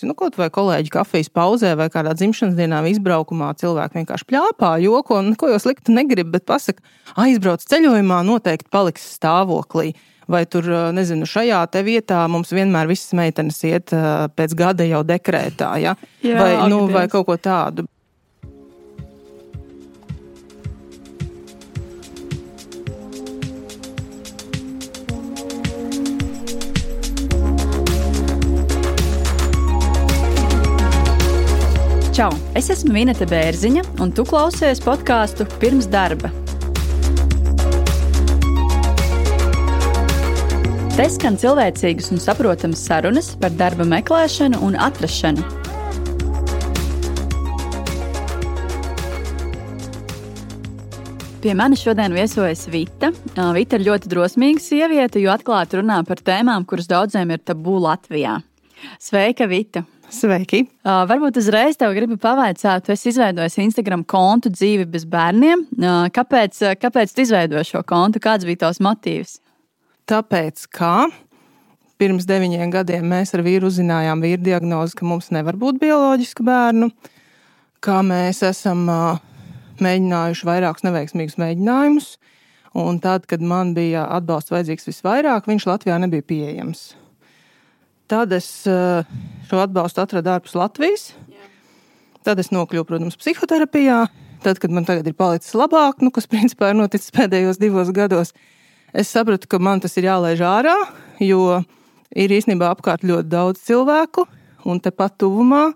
notikusi. Nu, kaut vai kolēģi kafijas pauzē vai kādā dzimšanas dienā izbraukumā cilvēki vienkārši pļāpā, joko un ko jau sliktu negrib, bet pasaka, aizbrauc ceļojumā, noteikti paliks stāvoklī. Vai tur, nezinu, šajā vietā mums vienmēr visas meitenes iet pēc gada jau dekrētā, ja? Jā, vai, nu, vai kaut ko tādu. Čau! Es esmu Minēta Bērziņa, un tu klausies podkāstu pirms darba. Te skan cilvēcīgas un saprotamas sarunas par darba meklēšanu un atrašanu. Pie manis šodien viesojas Vita. Vita ir ļoti drosmīga sieviete, jo atklāti runā par tēmām, kuras daudziem ir tabū Latvijā. Sveika, Vita! Sveiki! Uh, varbūt uzreiz tev gribu pavaicāt, tu esi izveidojis Instagram kontu dzīvi bez bērniem. Uh, kāpēc, kāpēc tu izveidoji šo kontu? Kāds bija tavs motīvs? Tāpēc, ka pirms deviņiem gadiem mēs ar vīru uzzinājām vīru diagnozi, ka mums nevar būt bioloģiska bērnu, kā mēs esam uh, mēģinājuši vairākus neveiksmīgus mēģinājumus. Un tad, kad man bija atbalsts vajadzīgs visvairāk, viņš Latvijā nebija pieejams. Tad es uh, šo atbalstu atradu ārpus Latvijas. Tad es nokļuvu, protams, psihoterapijā. Tad, kad man tagad ir palicis labāk, nu, kas principā ir noticis pēdējos divos gados, es sapratu, ka man tas ir jālaiž ārā, jo ir īstenībā apkārt ļoti daudz cilvēku un tepat tuvumā.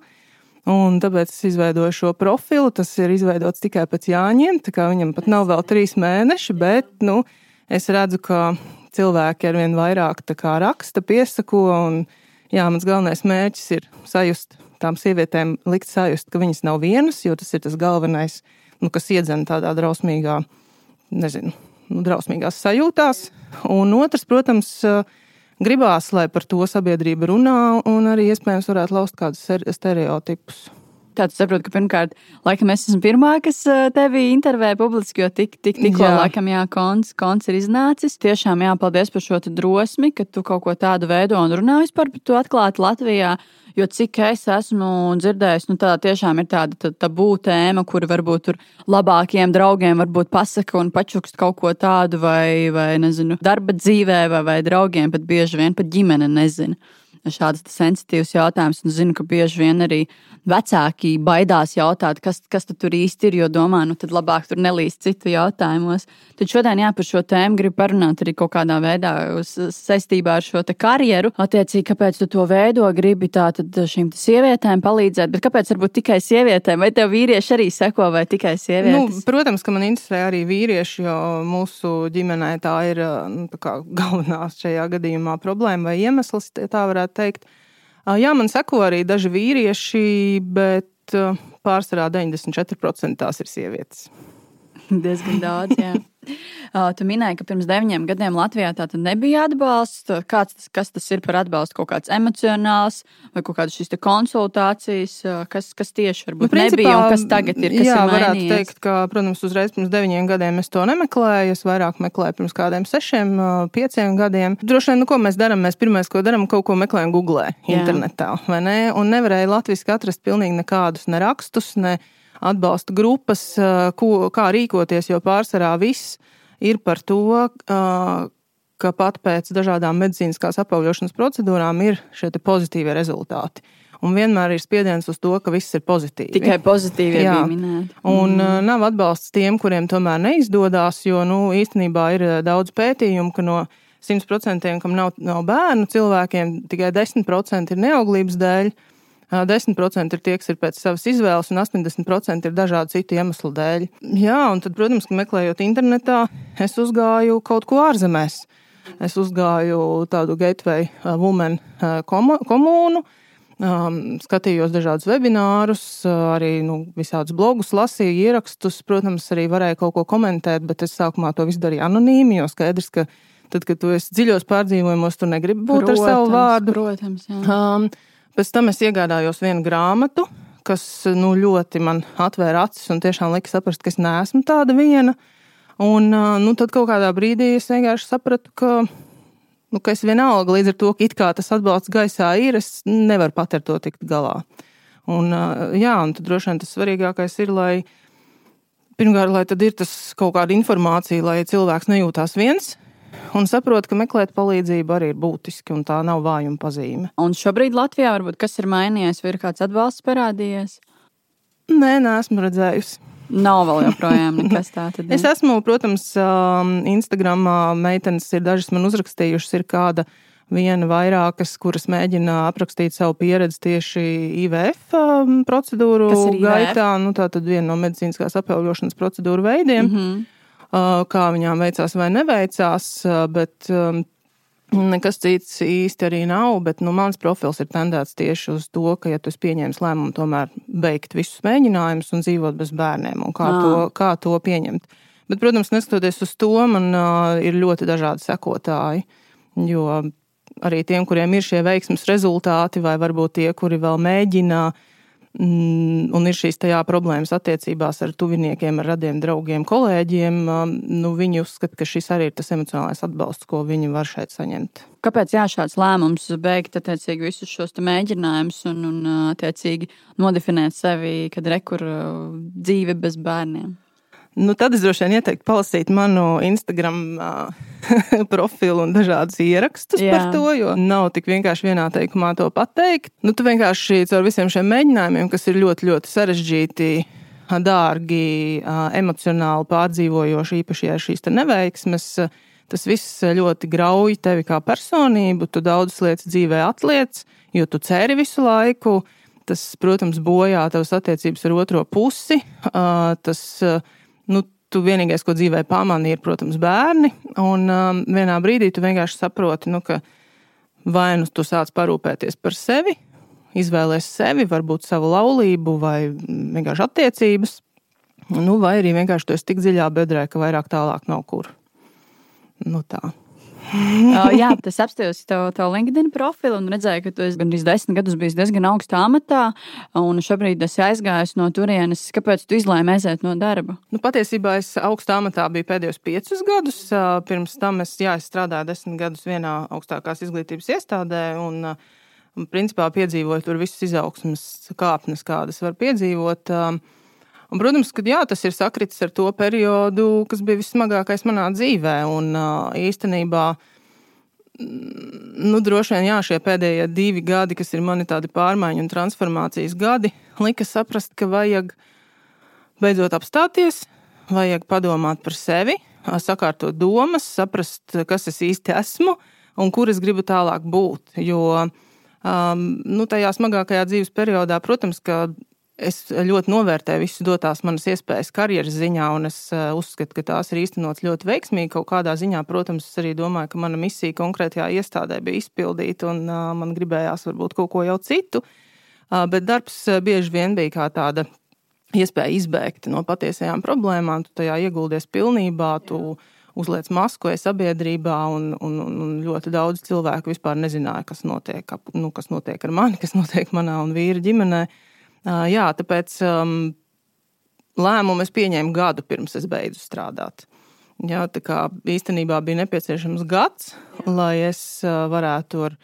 Un tāpēc es izveidoju šo profilu. Tas ir izveidots tikai pēc Jāņiem. Viņam pat nav vēl trīs mēneši, bet nu, es redzu, ka cilvēki ar vien vairāk raksta, piesako. Un, jā, mans galvenais mērķis ir sajust tām sievietēm, likt sajust, ka viņas nav vienas, jo tas ir tas galvenais, nu, kas iedzen tādā drausmīgā, nezinu, nu, drausmīgās sajūtās. Un otrs, protams, gribās, lai par to sabiedrība runā un arī iespējams varētu laust kādus stereotipus. Tāds saprot, ka pirmkārt, laikam es esmu pirmā, kas tevi intervēja publiski, jo tik, tik, tikko, jā. laikam, jā, konts, konts ir iznācis. Tiešām jāpaldies par šo drosmi, ka tu kaut ko tādu veido un runā vispār par to atklāti Latvijā. Jo cik es esmu dzirdējis, nu, tā tiešām ir tāda tā, tabū tēma, kur varbūt tur labākiem draugiem varbūt pasaka un pačukst kaut ko tādu, vai, vai nezinu, darba dzīvē, vai, vai draugiem, bet bieži vien pat ģimene nezina šādas sensitīvas jautājumas. Un zinu, ka bieži vien arī vecāki baidās jautāt, kas, kas tur īsti ir, jo domā, nu tad labāk tur nelīst citu jautājumos. Tad šodien jā, par šo tēmu gribu parunāt arī kaut kādā veidā saistībā ar šo karjeru. Attiecīgi, kāpēc tu to veido, gribi tātad šīm sievietēm palīdzēt, bet kāpēc varbūt tikai sievietēm, vai tev vīrieši arī seko, vai tikai sievietes? Nu, protams, ka man interesē arī vīrieši, jo mūsu ģimenē tā ir nu, tā galvenā šajā gadījumā problēma vai iemesls, tā varētu teikt. Jā, man seko arī daži vīrieši, bet pārsvarā 94% tās ir sievietes. Diezgan daudz, jā. Tu minēji, ka pirms deviņiem gadiem Latvijā tā nebija atbalsts. Kāds tas, kas tas ir par atbalstu? Kaut kāds emocionāls vai kaut kādas šīs konsultācijas, kas, kas tieši varbūt nu, principā, nebija un kas tagad ir? Kas jā, ir varētu teikt, ka, protams, uzreiz pirms deviņiem gadiem es to nemeklēju. Es vairāk meklēju pirms kādiem sešiem, pieciem gadiem. Droši vien, nu, ko mēs darām? Mēs pirmais, ko darām, kaut ko meklējam Google, internetā, vai ne? Un nevarēja latviski atrast pilnīgi nekādus ne rakstus, ne atbalsta grupas, ko, kā rīkoties, jo pārsvarā viss ir par to, ka pat pēc dažādām medicīniskās apauļošanas procedūrām ir šie pozitīvie rezultāti. Un vienmēr ir spiediens uz to, ka viss ir pozitīvi. Tikai pozitīvi ir minēti. Un mm. nav atbalsts tiem, kuriem tomēr neizdodas, jo nu, īstenībā ir daudz pētījumu, ka no 100% kam nav, nav bērnu cilvēkiem tikai 10% ir neauglības dēļ. 10% ir tie, kas ir pēc savas izvēles, un 80% ir dažādu citu iemeslu dēļ. Jā, un tad, protams, meklējot internetā, es uzgāju kaut ko ārzemēs. Es uzgāju tādu gateway woman komūnu, um, skatījos dažādus webinārus, arī nu, visādus blogus, lasīju ierakstus. Protams, arī varēju kaut ko komentēt, bet es sākumā to visu darīju anonīmi, jo skaidrs, ka tad, kad tu esi dziļos pārdzīvojumos, tu negribi būt protams, ar savu vārdu. Protams, jā. um, Pēc tam es iegādājos vienu grāmatu, kas nu, ļoti man atvēra acis un tiešām lika saprast, ka es neesmu tāda viena. Un nu, tad kaut kādā brīdī es vienkārši sapratu, ka nu, ka es vienalga līdz ar to, ka it kā tas atbalsts gaisā ir, es nevaru pat ar to tikt galā. Un, jā, un tad droši vien tas svarīgākais ir, lai pirmkārt, lai ir tas kaut kāda informācija, lai cilvēks nejūtās viens, un saprot, ka meklēt palīdzību arī ir būtiski, un tā nav vājuma pazīme. Un šobrīd Latvijā varbūt kas ir mainījies, vai ir kāds atbalsts parādījies? Nē, neesmu redzējusi. Nav vēl joprojām nekas tāds. es esmu, protams, Instagramā meitenes ir dažas man uzrakstījušas, ir kāda viena vairākas, kuras mēģina aprakstīt savu pieredzi tieši IVF procedūru gaitā. Nu, tā tad viena no medicīniskās apaugošanas procedūru veidiem. Mm -hmm. Kā viņām veicās vai neveicās, bet Nekas cits īsti arī nav, bet nu, mans profils ir tendēts tieši uz to, ka, ja tu pieņemsi lēmumu, tomēr beigt visus mēģinājumus un dzīvot bez bērniem, un kā, to, kā to pieņemt. Bet, protams, neskatoties uz to, man uh, ir ļoti dažādi sekotāji. Jo arī tiem, kuriem ir šie veiksmes rezultāti, vai varbūt tie, kuri vēl mēģina uh, un ir šīs tajā problēmas attiecībās ar tuviniekiem, ar radiem draugiem, kolēģiem, um, nu, viņi uzskata, ka šis arī ir tas emocionālais atbalsts, ko viņi var šeit saņemt. Kāpēc jā, šāds lēmums beigt attiecīgi visus šos mēģinājumus un, un attiecīgi nodefinēt sevi, kad rekur dzīve bez bērniem? Nu, tad es droši vien ieteiktu palasīt manu Instagram profilu un dažādus ierakstus Jā. par to, jo nav tik vienkārši vienā teikumā to pateikt. Nu, tu vienkārši caur visiem šiem mēģinājumiem, kas ir ļoti, ļoti sarežģīti, dārgi, emocionāli pārdzīvojoši, īpaši ar šīs neveiksmes. Tas viss ļoti grauj tevi kā personību, tu daudzas lietas dzīvē atliec, jo tu ceri visu laiku. Tas, protams, bojā tavas attiecības ar otro pusi. Tas nu, tu vienīgais, ko dzīvē pamani, ir, protams, bērni. Un um, vienā brīdī tu vienkārši saproti, nu, ka vai nu tu sāc parūpēties par sevi, izvēlēs sevi, varbūt savu laulību vai vienkārši attiecības, nu, vai arī vienkārši tu esi tik dziļā bedrē, ka vairāk tālāk nav kur. Nu, tā uh, jā, tas apstājos tev, tev LinkedIn profilu un redzēju, ka tu esi gandrīz desmit gadus bijis diezgan augstā amatā, un šobrīd esi aizgājis no turienes. Kāpēc tu izlēmi aiziet no darba? Nu, patiesībā es augstā amatā biju pēdējos piecus gadus. Pirms tam es, jā, es strādāju desmit gadus vienā augstākās izglītības iestādē. Un, principā piedzīvoju tur visas izaugsmas kāpnes, kādas var piedzīvot. Un, protams, ka jā, tas ir sakritis ar to periodu, kas bija vissmagākais manā dzīvē. Un īstenībā, mm, nu, droši vien jā, šie pēdējie divi gadi, kas ir mani tādi pārmaiņu un transformācijas gadi, lika saprast, ka vajag beidzot apstāties, vajag padomāt par sevi, sakārtot domas, saprast, kas es īsti esmu un kur es gribu tālāk būt. Jo um, nu, tajā smagākajā dzīves periodā, protams, ka Es ļoti novērtēju visas dotās manas iespējas karjeras ziņā, un es eh, uzskatu, ka tās ir īstenotas ļoti veiksmīgi. Kaut kādā ziņā, protams, es arī domāju, ka mana misija konkrētajā iestādē bija izpildīta, un uh, man gribējās varbūt kaut ko jau citu. Uh, bet darbs bieži vien bija kā tāda iespēja izbēgt no patiesajām problēmām. Tu tajā ieguldies pilnībā, tu uzliec masku sabiedrībā, un, un, un ļoti daudz cilvēku vispār nezināja, kas notiek, nu, kas notiek ar mani, kas notiek manā un vīra ģimenei. Jā, tāpēc um, lēmumu es pieņēmu gadu pirms es beidzu strādāt. Jā, tā kā īstenībā bija nepieciešams gads, Jā. lai es varētu ar,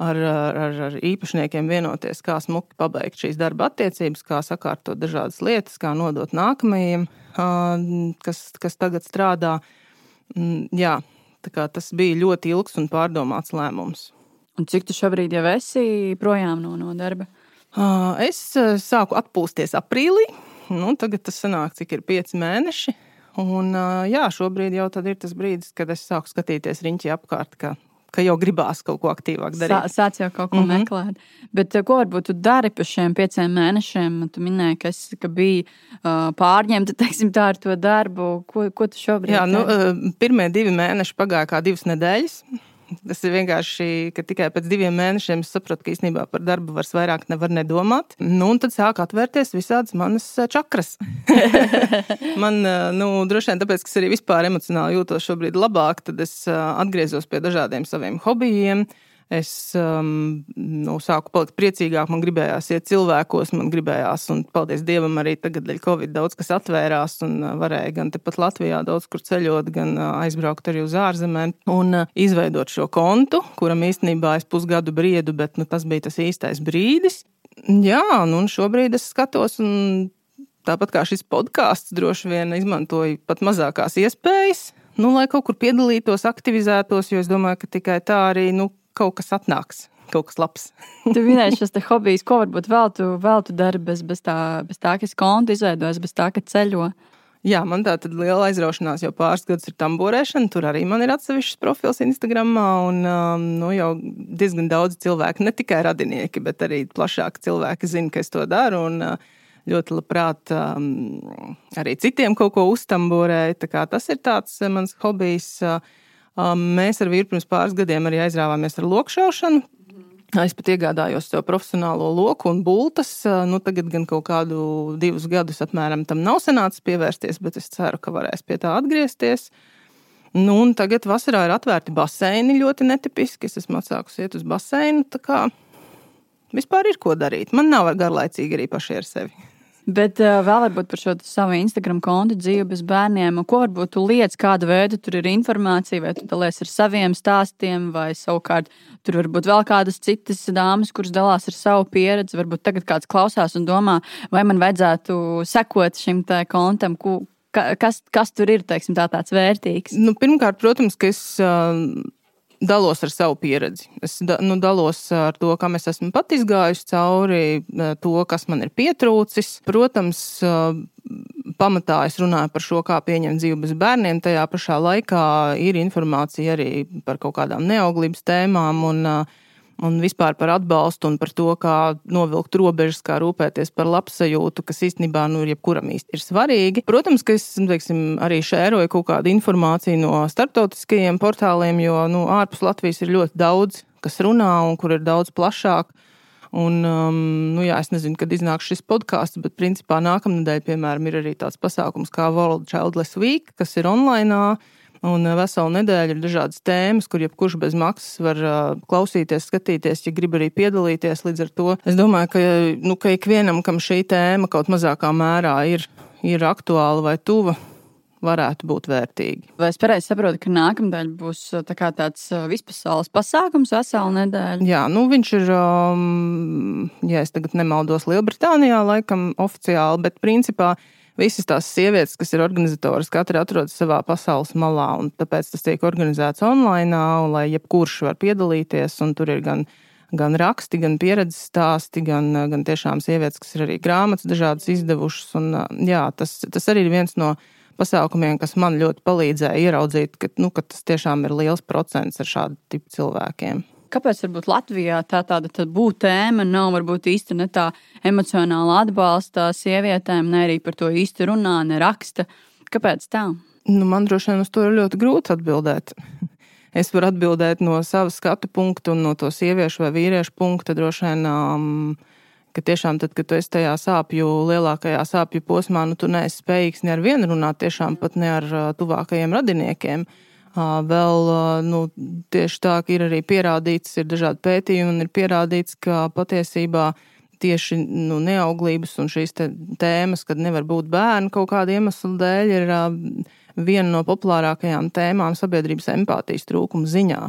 ar, ar, ar īpašniekiem vienoties, kā smuki pabeigt šīs darba attiecības, kā sakārtot dažādas lietas, kā nodot nākamajiem, kas, kas tagad strādā. Mm, jā, tas bija ļoti ilgs un pārdomāts lēmums. Un cik tu šobrīd jau esi projām no, no darba? Es sāku atpūsties aprīlī. Nu, tagad tas sanāk, cik ir pieci mēneši. Un, jā, šobrīd jau ir tas brīdis, kad es sāku skatīties riņķī apkārt, ka, ka jau gribās kaut ko aktīvāk darīt. Sā, sāc jau kaut ko mm -hmm. meklēt. Bet ko varbūt tu dari pa šiem pieciem mēnešiem? Tu minēji, ka, es, ka bija uh, pārņemta teiksim, tā ar to darbu. Ko, ko tu šobrīd dari? Jā, nu, pirmie divi mēneši pagāja kā divas nedēļas. Tas ir vienkārši, ka tikai pēc diviem mēnešiem es sapratu, ka īstenībā par darbu vairs vairāk nevar nedomāt. Nu, un tad sāk atvērties visādas manas eh, čakras. Man, eh, nu, droši vien tāpēc, ka es arī vispār emocionāli jūtos šobrīd labāk, tad es eh, atgriezos pie dažādiem saviem hobijiem. Es um, nu, sāku palikt priecīgāk, man gribējās iet cilvēkos, man gribējās, un paldies Dievam, arī tagad dēļ Covid daudz kas atvērās, un uh, varēja gan tepat Latvijā daudz kur ceļot, gan uh, aizbraukt arī uz ārzemēm un uh, izveidot šo kontu, kuram īstenībā es pusgadu briedu, bet nu, tas bija tas īstais brīdis. Jā, nu, un šobrīd es skatos, un tāpat kā šis podkāsts, droši vien izmantoju pat mazākās iespējas, nu, lai kaut kur piedalītos, aktivizētos, jo es domāju, ka tikai tā arī nu, kaut kas atnāks. Kaut kas labs. tu minēji šos hobijus, ko varbūt vēl tu, vēl tu dari bez, bez, tā, bez tā, ka es kontu izveidoju, bez tā, ka ceļo. Jā, man tā tad liela aizraušanās jau pāris gadus ir tamborēšana. Tur arī man ir atsevišķs profils Instagram. Un um, nu, jau diezgan daudz cilvēku, ne tikai radinieki, bet arī plašāk cilvēki zina, ka es to daru. Un, uh, ļoti labprāt um, arī citiem kaut ko uztamborēju. Tas ir tāds uh, mans hobijs. Um, mēs ar vīru pirms pāris gadiem arī aizrāvāmies ar lokšaušanu. Es pat iegādājos to profesionālo loku un bultas. Nu, tagad gan kaut kādu divus gadus apmēram tam nav sanācis pievērsties, bet es ceru, ka varēs pie tā atgriezties. Nu, un tagad vasarā ir atvērti baseini ļoti netipiski. Es esmu atsākusi iet uz baseinu. Vispār ir ko darīt. Man nav garlaicīgi arī pašai ar sevi. Bet uh, vēl varbūt par šo savu Instagram kontu dzīvi bez bērniem. Ko varbūt tu liec, kāda veida tur ir informācija, vai tu dalies ar saviem stāstiem, vai savukārt tur varbūt vēl kādas citas dāmas, kuras dalās ar savu pieredzi. Varbūt tagad kāds klausās un domā, vai man vajadzētu sekot šim kontam, kas, kas tur ir teiksim, tā, tāds vērtīgs? Nu, pirmkārt, protams, ka es uh, dalos ar savu pieredzi. Es da, nu, dalos ar to, kam es esmu pat izgājusi cauri, eh, to, kas man ir pietrūcis. Protams, eh, pamatā es runāju par šo, kā pieņemt dzīvi bez bērniem. Tajā pašā laikā ir informācija arī par kaut kādām neauglības tēmām. Un, uh, un vispār par atbalstu un par to, kā novilkt robežas, kā rūpēties par labsajūtu, kas īstenībā nu, jebkuram īsti ir svarīgi. Protams, ka es teiksim, arī šēroju kaut kādu informāciju no starptautiskajiem portāliem, jo nu, ārpus Latvijas ir ļoti daudz, kas runā un kur ir daudz plašāk. Un, um, nu, jā, es nezinu, kad iznāks šis podkāsts, bet principā nākamnedēļ, piemēram, ir arī tāds pasākums kā World Childless Week, kas ir online. Un eh, veselu nedēļu ir dažādas tēmas, kur jebkurš bez maksas var uh, klausīties, skatīties, ja grib arī piedalīties. Līdz ar to es domāju, ka, nu, ka ikvienam, kam šī tēma kaut mazākā mērā ir, ir aktuāla vai tuva, varētu būt vērtīgi. Vai es pareizi saprotu, ka nākamnedēļ būs tā tāds vispasaules pasākums, vesela nedēļa? Jā, nu viņš ir, um, ja es tagad nemaldos, Lielbritānijā laikam oficiāli, bet principā visas tās sievietes, kas ir organizatoras, katra atrodas savā pasaules malā, un tāpēc tas tiek organizēts online, un lai jebkurš var piedalīties, un tur ir gan, gan raksti, gan pieredzes stāsti, gan, gan tiešām sievietes, kas ir arī grāmatas dažādas izdevušas, un jā, tas, tas arī ir viens no pasākumiem, kas man ļoti palīdzēja ieraudzīt, ka, nu, ka tas tiešām ir liels procents ar šādu tipu cilvēkiem. Kāpēc Latvijā tā tāda būtu tēma, nav varbūt īsti ne tā emocionāla atbalsta sievietēm, ne arī par to īsti runā, ne raksta? Kāpēc tā? Nu, man droši vien uz to ir ļoti grūti atbildēt. Es varu atbildēt no savas skatu punkta un no to sieviešu vai vīriešu punkta. Droši vien, um, ka tiešām tad, kad tu esi tajā sāpju, lielākajā sāpju posmā, nu, tu neesi spējīgs ne ar vienu runāt, tiešām pat ne ar uh, tuvākajiem radiniekiem. Uh, Vēl nu, tieši tā, ir arī pierādīts, ir dažādi pētījumi, un ir pierādīts, ka patiesībā tieši nu, neauglības un šīs tēmas, kad nevar būt bērni kaut kāda iemesla dēļ, ir viena no populārākajām tēmām sabiedrības empātijas trūkuma ziņā.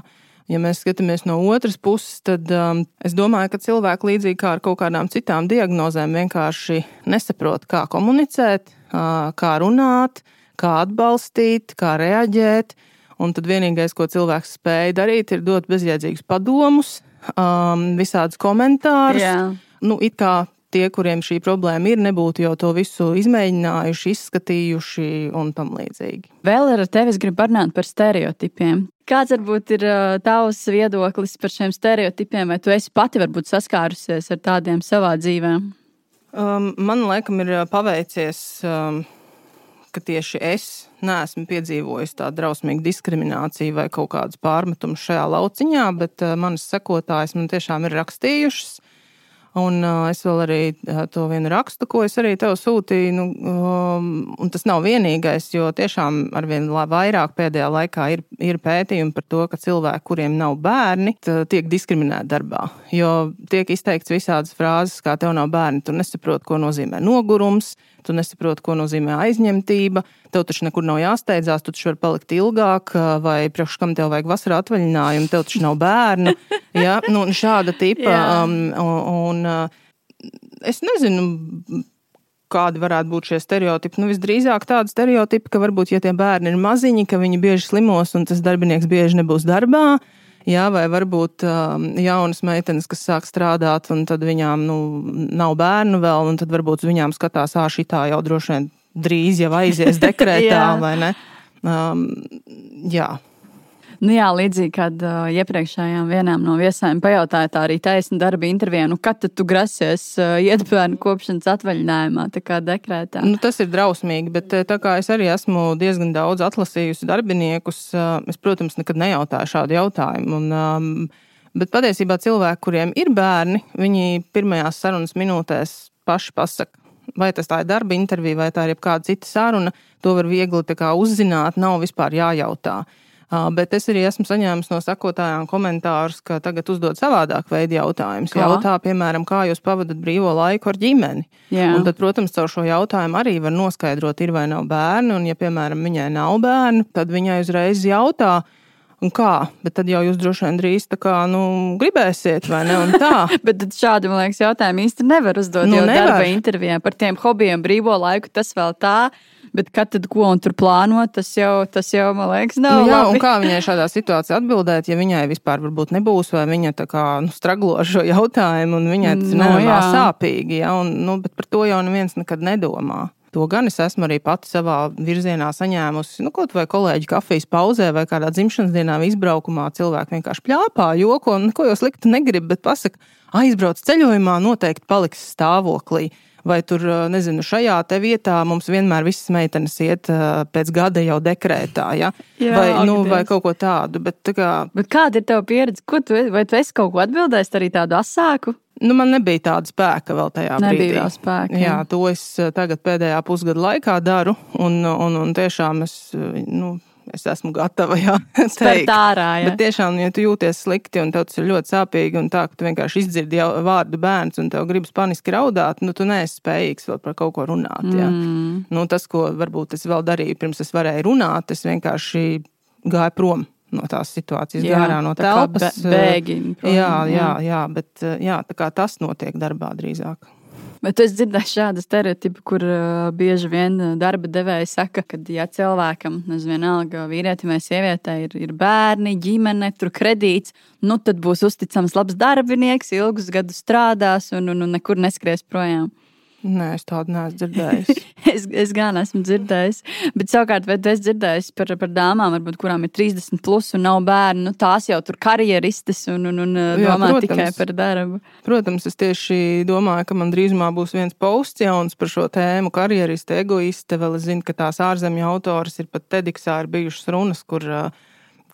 Ja mēs skatāmies no otras puses, tad um, es domāju, ka cilvēki līdzīgi kā ar kaut kādām citām diagnozēm vienkārši nesaprot, kā komunicēt, kā runāt, kā atbalstīt, kā reaģēt. Un tad vienīgais, ko cilvēks spēja darīt, ir dot bezjēdzīgus padomus, um, visādus komentārus. Jā. Nu, it kā tie, kuriem šī problēma ir, nebūtu jau to visu izmēģinājuši, izskatījuši un tam līdzīgi. Vēl ar tevi es gribu parunāt par stereotipiem. Kāds varbūt ir uh, tavs viedoklis par šiem stereotipiem, vai tu esi pati varbūt saskārusies ar tādiem savā dzīvē? Um, man laikam ir uh, paveicies. Um, ka tieši es neesmu piedzīvojis tādu drausmīgu diskrimināciju vai kaut kādus pārmetumus šajā lauciņā, bet uh, manas sekotājas man tiešām ir rakstījušas. Un uh, es vēl arī uh, to vienu rakstu, ko es arī tev sūtīju, nu, um, tas nav vienīgais, jo tiešām arvien vairāk pēdējā laikā ir, ir pētījumi par to, ka cilvēki, kuriem nav bērni, tiek diskriminēti darbā. Jo tiek izteikts visādas frāzes, kā tev nav bērni, tu nesaproti, ko nozīmē nogurums, tu nesaproti, ko nozīmē aizņemtība. Tev taču nekur nav jāsteidzās, tu taču vari palikt ilgāk, vai priekš kam tev vajag vasarā atvaļinājumu, tev taču nav bērnu. Ja? Nu, šāda tipa. um, un, un, es nezinu, kādi varētu būt šie stereotipi. Nu, visdrīzāk tādi stereotipi, ka varbūt, ja tie bērni ir maziņi, ka viņi bieži slimos un tas darbinieks bieži nebūs darbā. Jā, vai varbūt um, jaunas meitenes, kas sāk strādāt, un tad viņām nu, nav bērnu vēl, un tad varbūt viņām skatās, ah, šī tā jau droši vien drīz jau aizies dekrētā, vai ne? Um, jā. Nu jā, līdzīgi kā uh, iepriekšējām vienām no viesām pajautāja, tā arī taisna darba intervijā. Nu, kad tu grasies uh, iet bērnu kopšanas atvaļinājumā, tā kā dekrētā? Nu, tas ir drausmīgi, bet tā kā es arī esmu diezgan daudz atlasījusi darbiniekus, uh, es, protams, nekad nejautāju šādu jautājumu. Un, um, bet patiesībā cilvēki, kuriem ir bērni, viņi pirmajās sarunas minūtēs paši pasaka, vai tas tā ir darba intervija, vai tā ir kāda cita saruna, to var viegli uzzināt, nav vispār jājautā. Bet es arī esmu saņēmis no sakotājām komentārus, ka tagad uzdod savādāk veidu jautājumus. Jautā, piemēram, kā jūs pavadat brīvo laiku ar ģimeni. Jā. Un tad, protams, caur šo jautājumu arī var noskaidrot, ir vai nav bērni. Un, ja, piemēram, viņai nav bērnu, tad viņai uzreiz jautā, Un kā? Bet tad jau jūs droši vien drīz tā kā nu, gribēsiet, vai ne? Bet šādi, man liekas, jautājumu īsti nevar uzdot. Nu, jau nevar. darba intervijā par tiem hobijiem, brīvo laiku, tas vēl tā. Bet kad tad ko un tur plānot, tas jau, tas jau man liekas, nav. Nu, jā, labi. un kā viņai šādā situācijā atbildēt, ja viņai vispār varbūt nebūs, vai viņa tā kā nu, straglo ar šo jautājumu, un viņai tas ir no, nu, sāpīgi, ja, un, nu, bet par to jau neviens nekad nedomā. To gan es esmu arī pati savā virzienā saņēmusi. Nu, kaut vai kolēģi kafijas pauzē vai kādā dzimšanas dienā izbraukumā cilvēki vienkārši pļāpā, joko un neko jau sliktu negrib, bet pasaka, aizbrauc ceļojumā, noteikti paliks stāvoklī vai tur, nezinu, šajā te vietā mums vienmēr visas meitenes iet pēc gada jau dekrētā, ja? Jā, vai, nu, vai kaut ko tādu. Bet, tā kā... bet kāda ir tava pieredze? Ko tu, vai tu esi kaut ko atbildējis arī tādu asāku? Nu, man nebija tāda spēka vēl tajā nebija brīdī. Nebija spēka. Jā, to es tagad pēdējā pusgada laikā daru, un, un, un tiešām es, nu, es esmu gatava. Jā, teikt. ārā. Jā. Bet tiešām, ja tu jūties slikti un tev tas ir ļoti sāpīgi, un tā, ka tu vienkārši izdzirdi vārdu bērns un tev gribas paniski raudāt, nu, tu neesi spējīgs vēl par kaut ko runāt. Jā. Mm. Nu, tas, ko varbūt es vēl darīju pirms es varēju runāt, es vienkārši gāju prom no tās situācijas, jā, gārā no telpas. Bēgi. Jā, jā, jā, bet jā, tas notiek darbā drīzāk. Bet es dzirdēju šādu stereotipu, kur uh, bieži vien darba devēja saka, ka, ja cilvēkam, vienalga vīrietim vai sievietei ir, ir bērni, ģimene, tur kredīts, nu tad būs uzticams labs darbinieks, ilgus gadus strādās un, un, un nekur neskries projām. Nē, es tādu neesmu dzirdējis. es, es gan esmu dzirdējis. Bet savukārt, vai es dzirdēju par, par dāmām, varbūt, kurām ir 30 plus un nav bērnu, nu, tās jau tur karjeristes un, un, un Jā, domā protams, tikai par darbu. Protams, es tieši domāju, ka man drīzumā būs viens posts jauns par šo tēmu - karjeriste, egoiste. Vēl es zinu, ka tās ārzemju autors ir pat Tediksā ir bijušas runas, kur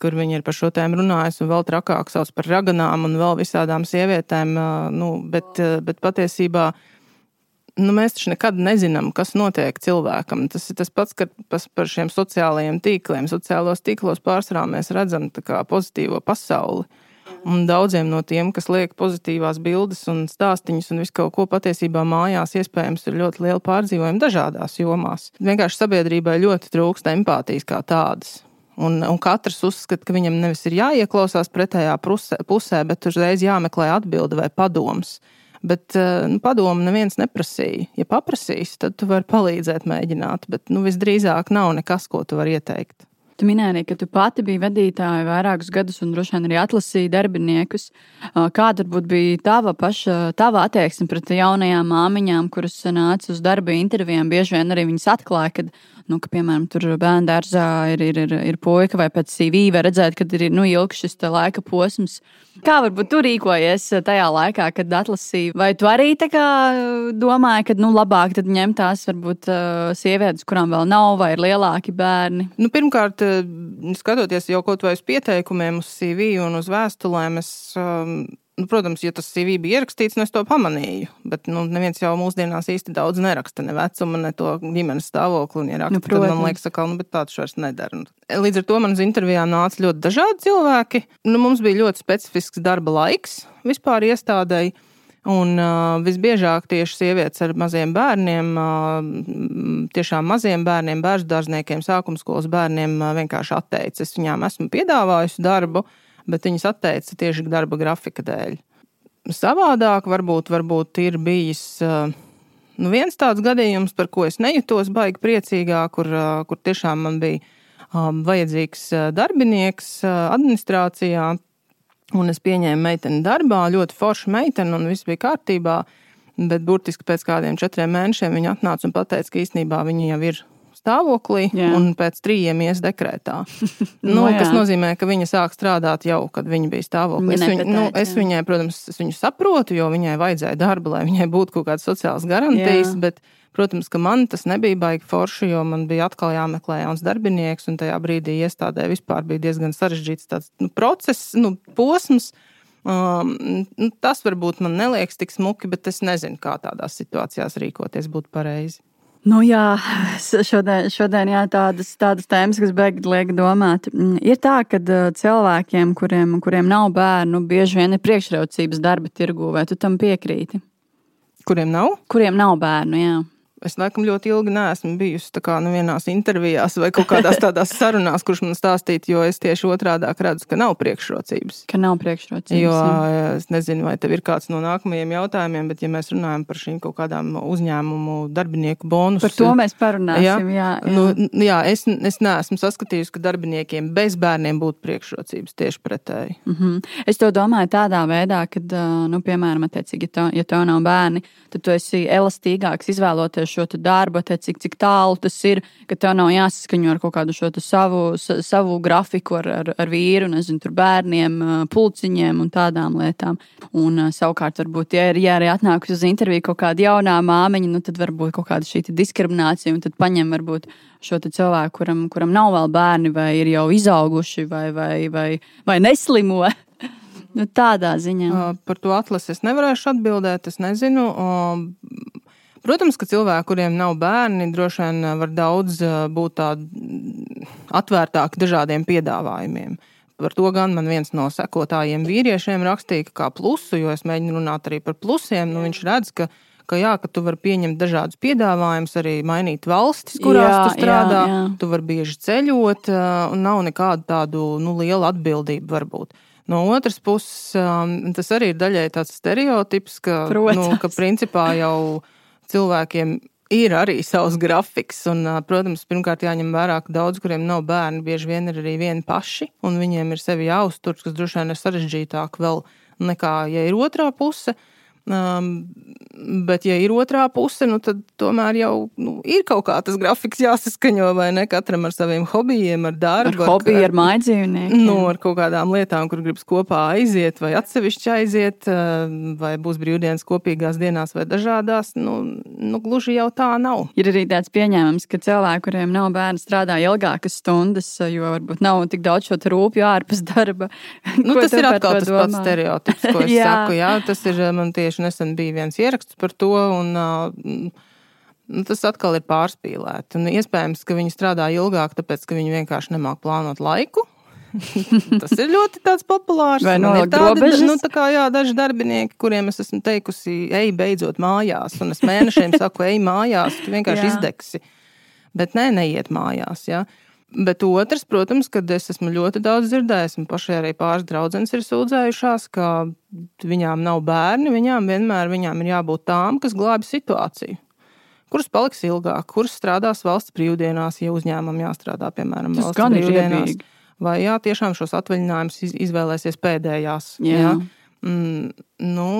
kur viņi ir par šo tēmu runājusi, un vēl trakāk sauc par raganām un vēl visādām sievietēm. Nu, bet, bet patiesībā nu, mēs taču nekad nezinām, kas notiek cilvēkam. Tas ir tas pats, ka par šiem sociālajiem tīkliem, sociālos tīklos pārsvarā mēs redzam pozitīvo pasauli. Un daudziem no tiem, kas liek pozitīvās bildes un stāstīņus un visu kaut ko patiesībā mājās, iespējams, ir ļoti liela pārdzīvojuma dažādās jomās. Vienkārši sabiedrībai ļoti trūkst empātijas kā tādas. Un, un katrs uzskata, ka viņam nevis ir jāieklausās pretējā pusē bet uzreiz jāmeklē atbilde vai padoms. Bet eh, nu, padomu neviens neprasīja. Ja paprasīs, tad tu vari palīdzēt, mēģināt. Bet nu, visdrīzāk nav nekas, ko tu vari ieteikt. Tu minēji, ka tu pati biji vadītāja vairākus gadus un droši vien arī atlasīji darbiniekus. Kāda bija tava paša tava attieksme pret jaunajām māmiņām, kuras nāca uz darba intervijām? Bieži vien arī viņas atklāja, ka nu, ka, piemēram, tur bērnu dārzā ir, ir, ir, ir puika vai pēc CV var redzēt, ka ir nu, ilgs šis laika posms. Kā varbūt tu rīkojies tajā laikā, kad atlasīji? Vai tu arī domāji, ka nu, labāk ņemt tās varbūt sievietes, kurām vēl nav vai ir lielāki bērni? Nu, pirmkārt, skatoties jau kaut vai uz pieteikumiem, uz CV un uz vēstulēm, es um, Nu, protams, ja tas CV bija ierakstīts, nu es to pamanīju. Bet nu, neviens jau mūsdienās īsti daudz neraksta ne vecumu, ne to ģimenes stāvokli. Un, ja raksta, nu, protams. tad man liekas, ka nu, tāds vairs nedara. Līdz ar to manas intervijā nāca ļoti dažādi cilvēki. Nu, mums bija ļoti specifisks darba laiks vispār iestādēji. Un uh, visbiežāk tieši sievietes ar maziem bērniem, uh, tiešām maziem bērniem, bērnu dārzniekiem, sākuma skolas bērniem uh, vienkārši atteicis. Es viņām esmu piedāvājusi darbu, uh, bet viņas atteica tieši darba grafika dēļ. Savādāk varbūt, varbūt ir bijis nu, viens tāds gadījums, par ko es nejūtos baigi priecīgā, kur, kur tiešām man bija vajadzīgs darbinieks administrācijā. Un es pieņēmu meiteni darbā, ļoti forša meitene, un viss bija kārtībā. Bet burtiski pēc kādiem četriem mēnešiem viņa atnāca un teica, ka īstenībā viņa jau ir stāvoklī jā. un pēc trījiem ies dekrētā. nu, no, kas nozīmē, ka viņa sāk strādāt jau, kad viņa bija stāvoklī. Es, viņu, nu, es viņai, protams, es viņu saprotu, jo viņai vajadzēja darba, lai viņai būtu kaut kādas sociālas garantijas. Bet, protams, ka man tas nebija baigi forši, jo man bija atkal jāmeklē jauns darbinieks, un tajā brīdī iestādē vispār bija diezgan sarežģīts tāds nu, process, nu, posms. Um, nu, tas varbūt man neliekas tik smuki, bet es nezinu, kā tādās situācijās rīkoties būtu pareizi. Nu, jā, šodien, šodien jā, tādas, tādas tēmas, kas beigas liek domāt. Mm, ir tā, ka cilvēkiem, kuriem, kuriem nav bērnu, bieži vien ir priekšrocības darba tirgū, vai tu tam piekrīti? Kuriem nav? Kuriem nav bērnu, jā. Es laikam ļoti ilgi neesmu bijusi kā, nu, vienās intervijās vai kaut kādās tādās sarunās, kurš man stāstītu, jo es tieši otrādi redzu, ka nav priekšrocības. Ka nav priekšrocības. Jo es nezinu, vai tev ir kāds no nākamajiem jautājumiem, bet ja mēs runājam par šīm kaut kādām uzņēmumu darbinieku bonusiem. Par to mēs parunāsim. Jā, jā, jā. Nu, jā es, es neesmu saskatījusi, ka darbiniekiem bez bērniem būtu priekšrocības tieši pretēji. Mm -hmm. Es to domāju tādā veidā, ka, nu, piemēram, attiecīgi, ja tev, ja nav bērni, tad tu esi elastīgāks izvēloties šo darbu, te, cik, cik tālu tas ir, ka tev nav jāsaskaņo ar kaut kādu šo savu, savu grafiku ar, ar, ar vīru, nezinu, tur bērniem, pulciņiem un tādām lietām. Un savukārt, varbūt, ja ir ja arī atnākusi uz interviju kaut kāda jaunā māmiņa, nu, tad varbūt kaut kāda šī diskriminācija, un tad paņem varbūt šo cilvēku, kuram, kuram nav vēl bērni, vai ir jau izauguši, vai, vai, vai, vai neslimo. Nu, tādā ziņā. Par to atlasi es nevarēšu atbildēt. Es nezinu. Protams, ka cilvēki, kuriem nav bērni, droši vien eh, var daudz eh, būt tādi atvērtāki dažādiem piedāvājumiem. Par to gan man viens no sekotājiem vīriešiem rakstīja, kā plusu, jo es mēģinu runāt arī par plusiem. Nu, viņš redz, ka, ka, jā, ka tu vari pieņemt dažādus piedāvājumus, arī mainīt valstis, kurās jā, tu strādā. Jā, jā. Tu vari bieži ceļot, eh, un nav nekādu tādu nu, lielu atbildību varbūt. No otras puses, tas arī ir daļai tāds stereotips, ka, Protams. nu, ka principā jau cilvēkiem ir arī savs grafiks. Un, protams, pirmkārt jāņem vērā, ka daudz, kuriem nav bērni, bieži vien ir arī vieni paši, un viņiem ir sevi jāuztur, kas droši vien ir sarežģītāk vēl nekā, ja ir otrā puse. Um, bet, ja ir otrā puse, nu, tad tomēr jau nu, ir kaut kā tas grafiks jāsaskaņo, vai ne katram ar saviem hobijiem, ar darbu. Ar hobiju, ar, ar mājdzīvnieku. Nu, ar kaut kādām lietām, kur gribas kopā aiziet, vai atsevišķi aiziet, vai būs brīvdienas kopīgās dienās vai dažādās. Nu, nu, gluži jau tā nav. Ir arī tāds pieņēmums, ka cilvēki, kuriem nav bērni, strādā ilgākas stundas, jo varbūt nav tik daudz šo rūpju ārpus darba. Nu, tas ir atkal tas domā? pats stereotips, ko es jā. saku. Jā, tas ir man tieši tieši nesen bija viens ieraksts par to. Un, Nu, tas atkal ir pārspīlēti. Un iespējams, ka viņi strādā ilgāk, tāpēc ka viņi vienkārši nemāk plānot laiku. tas ir ļoti populārs. Vai no tādi, nu, tā kā, jā, daži darbinieki, kuriem es esmu teikusi, ej, beidzot mājās, un es mēnešiem saku, ej, mājās, tu vienkārši izdegsi. Bet nē, neiet mājās. Ja? Bet otrs, protams, kad es esmu ļoti daudz dzirdējis, un pašai arī pāris draudzenes ir sūdzējušās, ka viņām nav bērni, viņām vienmēr viņām ir jābūt tām, kas glābi situāciju. Kuras paliks ilgāk, kuras strādās valsts brīvdienās, ja uzņēmumam jāstrādā, piemēram, Tas valsts brīvdienās. Vai jā, tiešām šos atvaļinājumus izvēlēsies pēdējās. Jā. Jā. Mm, nu,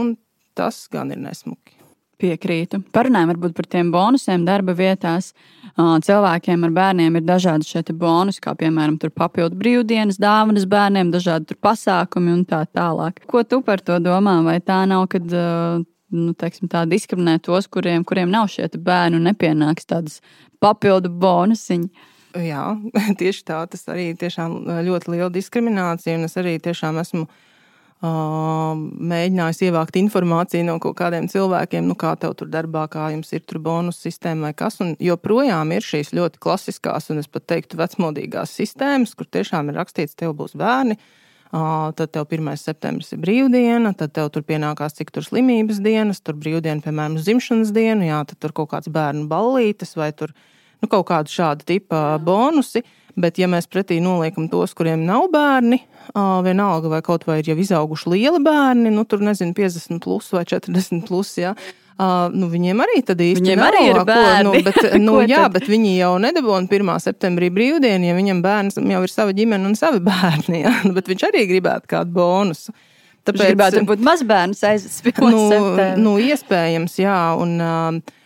tas gan ir nesmuki. Piekrītu. Parunājam varbūt par tiem bonusiem darba vietās. Cilvēkiem ar bērniem ir dažādi šie bonusi, kā piemēram papildu brīvdienas, dāvanas bērniem, dažādi pasākumi un tā tālāk. Ko tu par to domā? Vai tā nav, kad nu, teiksim, tā diskriminē tos, kuriem, kuriem nav šie bērni un nepienāks tādas papildu bonusiņi? Jā, tieši tā. Tas arī tiešām ļoti liela diskriminācija, un es arī tiešām esmu mēģinājis ievākt informāciju no kaut kādiem cilvēkiem, nu, kā tev tur darbā, kā jums ir tur bonus sistēma vai kas. Un joprojām ir šīs ļoti klasiskās un es pat teiktu vecmodīgās sistēmas, kur tiešām ir rakstīts, tev būs bērni. Tad tev 1. septembris ir brīvdiena, tad tev tur pienākās cik tur slimības dienas, tur brīvdiena, piemēram, dzimšanas diena, jā, tad tur kaut kāds bērnu ballītes vai tur nu, kaut kādu šādu tipu bonusi. Bet, ja mēs pretī noliekam tos, kuriem nav bērni, vienalga vai kaut vai ir jau izauguši lieli bērni, nu tur nezinu, 50 plus vai 40 plus. Ja, Uh, nu, viņiem arī tad īsti viņiem nav, arī ir bērni. Ko, nu, bet, nu, jā, bet viņi jau nedabūna 1. septembrī brīvdienu, ja viņam bērns jau ir sava ģimene un savi bērni. Ja? Nu, bet viņš arī gribētu kādu bonusu. Tāpēc, viņš gribētu būt mazbērns aizsākt. Nu, nu, iespējams, jā. Un, uh,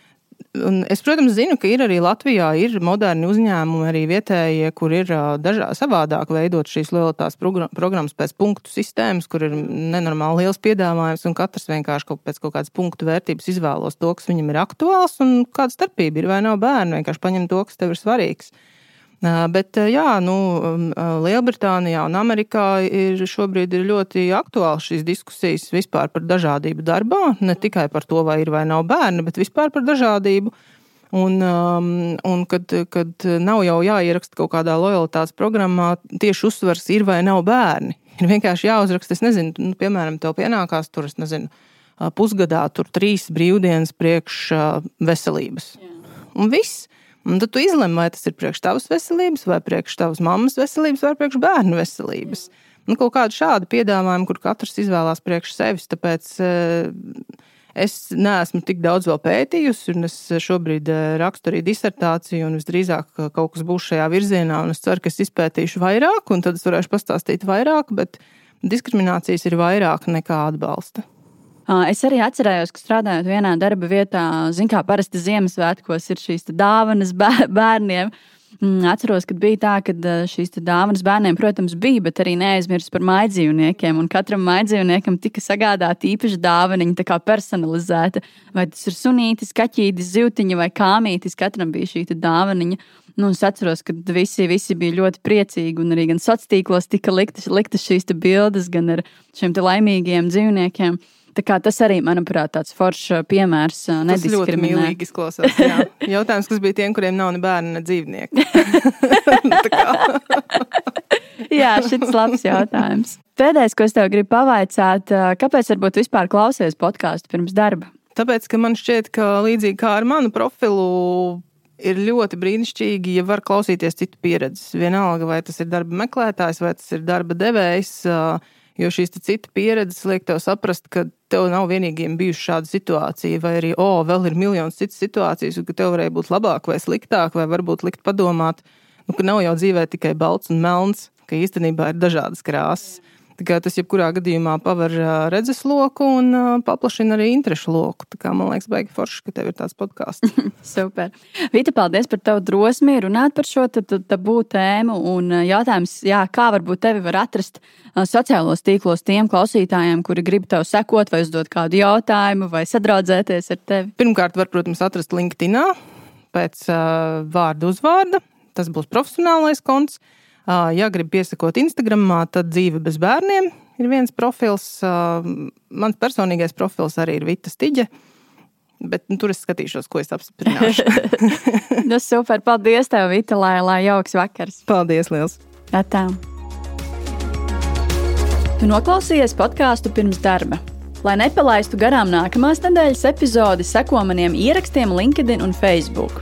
Un es, protams, zinu, ka ir arī Latvijā ir moderni uzņēmumi, arī vietējie, kur ir dažā, savādāk veidot šīs lojalitātes programmas pēc punktu sistēmas, kur ir nenormāli liels piedāvājums, un katrs vienkārši kaut pēc kaut kādas punktu vērtības izvēlos to, kas viņam ir aktuāls, un kāda starpība ir vai nav bērnu, vienkārši paņem to, kas tev ir svarīgs. Bet jā, nu, Lielbritānijā un Amerikā ir šobrīd ir ļoti aktuāls šīs diskusijas vispār par dažādību darbā. Ne tikai par to, vai ir vai nav bērni, bet vispār par dažādību. Un, un kad, kad nav jau jāieraksta kaut kādā lojalitātes programmā, tieši uzsvers ir vai nav bērni. Ir vienkārši jāuzraksta, es nezinu, nu, piemēram, tev pienākās tur, es nezinu, pusgadā tur trīs brīvdienas priekš veselības. Jā. Un viss. Un tad tu izlemi, vai tas ir priekš tavas veselības, vai priekš tavas mammas veselības, vai priekš bērnu veselības. Nu, kaut kāda šāda piedāvājuma, kur katrs izvēlās priekš sevis. Tāpēc eh, es neesmu tik daudz vēl pētījusi, un es šobrīd eh, rakstu arī disertāciju, un visdrīzāk kaut kas būs šajā virzienā, es ceru, ka es izpētīšu vairāk, un tad es varēšu pastāstīt vairāk, bet diskriminācijas ir vairāk nekā atbalsta. Es arī atcerējos, ka strādājot vienā darba vietā, zināmā kā parasti Ziemassvētkos ir šīs dāvanas bērniem. Mm, atceros, ka bija tā, ka šīs dāvanas bērniem, protams, bija, bet arī neaizmirst par maidzīvniekiem. Katram maidzīvniekam tika sagādāta īpaša dāvana, tā kā personalizēta. Vai tas ir sunītis, kaķītis, zivtiņa vai kāmītis, katram bija šī dāvana. Nu, es atceros, ka visi, visi bija ļoti priecīgi, un arī gan sociālos tīklos tika liktas, liktas šīs bildes, gan ar šiem laimīgiem dzīvniekiem. Tas arī, manuprāt, tāds foršs uh, piemērs. Uh, tas ļoti izklausās. Jā. Jautājums, kas bija tiem, kuriem nav ne bērni, ne dzīvnieki. jā, šis labs jautājums. Pēdējais, ko es tev gribu pavaicāt, uh, kāpēc varbūt vispār klausies podkāstu pirms darba? Tāpēc, ka man šķiet, ka līdzīgi kā ar manu profilu, ir ļoti brīnišķīgi, ja var klausīties citu pieredzes. Vienalga, vai tas ir darba meklētājs, vai tas ir darba devējs. Uh, Jo šīs citu pieredzes liek tev saprast, ka tev nav vienīgiem bijusi šāda situācija, vai arī, o, oh, vēl ir miljonus citas situācijas, ka tev varēja būt labāk vai sliktāk, vai varbūt likt padomāt, nu, ka nav jau dzīvē tikai balts un melns, ka īstenībā ir dažādas krāsas. Tas jebkurā gadījumā paver redzesloku un paplašina arī interešu loku. Tā kā, man liekas, baigi forši, ka tev ir tāds podkāsts. Super. Vita, paldies par tavu drosmi runāt par šo tabu tēmu. Un jautājums, jā, kā varbūt tevi var atrast sociālos tīklos tiem klausītājiem, kuri grib tev sekot vai uzdot kādu jautājumu vai sadraudzēties ar tevi? Pirmkārt, var, protams, atrast LinkedIn pēc uh, vārdu uzvārda. Tas būs profesionālais konts. Ja grib piesakot Instagramā, tad dzīve bez bērniem ir viens profils. Mans personīgais profils arī ir Vita Stiģe. Bet nu, tur es skatīšos, ko es apstiprināšu. nu, super. Paldies, tev, Vita, lai, lai jauks vakars. Paldies, liels. Tā. Tu noklausījies podkāstu pirms darba. Lai nepalaistu garām nākamās nedēļas epizodi, seko maniem ierakstiem LinkedIn un Facebook.